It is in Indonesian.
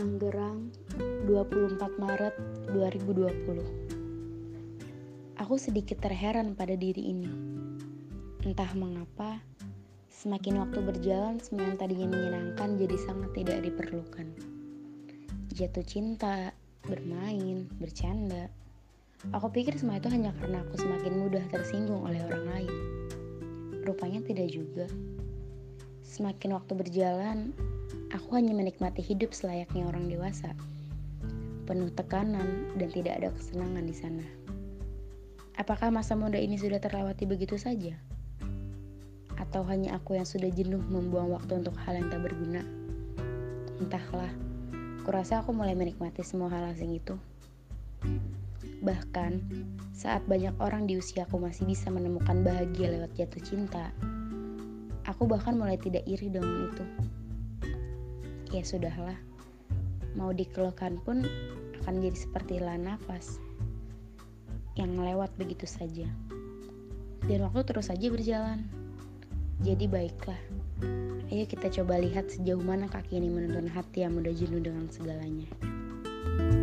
Tangerang 24 Maret 2020 Aku sedikit terheran pada diri ini. Entah mengapa Semakin waktu berjalan semuanya tadinya menyenangkan jadi sangat tidak diperlukan. Jatuh cinta, bermain, bercanda. Aku pikir semua itu hanya karena aku semakin mudah tersinggung oleh orang lain. Rupanya tidak juga. Semakin waktu berjalan, aku hanya menikmati hidup selayaknya orang dewasa penuh tekanan dan tidak ada kesenangan di sana. Apakah masa muda ini sudah terlewati begitu saja? Atau hanya aku yang sudah jenuh membuang waktu untuk hal yang tak berguna? Entahlah, kurasa aku mulai menikmati semua hal asing itu. Bahkan, saat banyak orang di usiaku masih bisa menemukan bahagia lewat jatuh cinta, aku bahkan mulai tidak iri dengan itu. Ya sudahlah, mau dikeluhkan pun akan jadi seperti lah nafas yang lewat begitu saja. Dan waktu terus saja berjalan. Jadi baiklah, ayo kita coba lihat sejauh mana kaki ini menuntun hati yang mudah jenuh dengan segalanya. thank you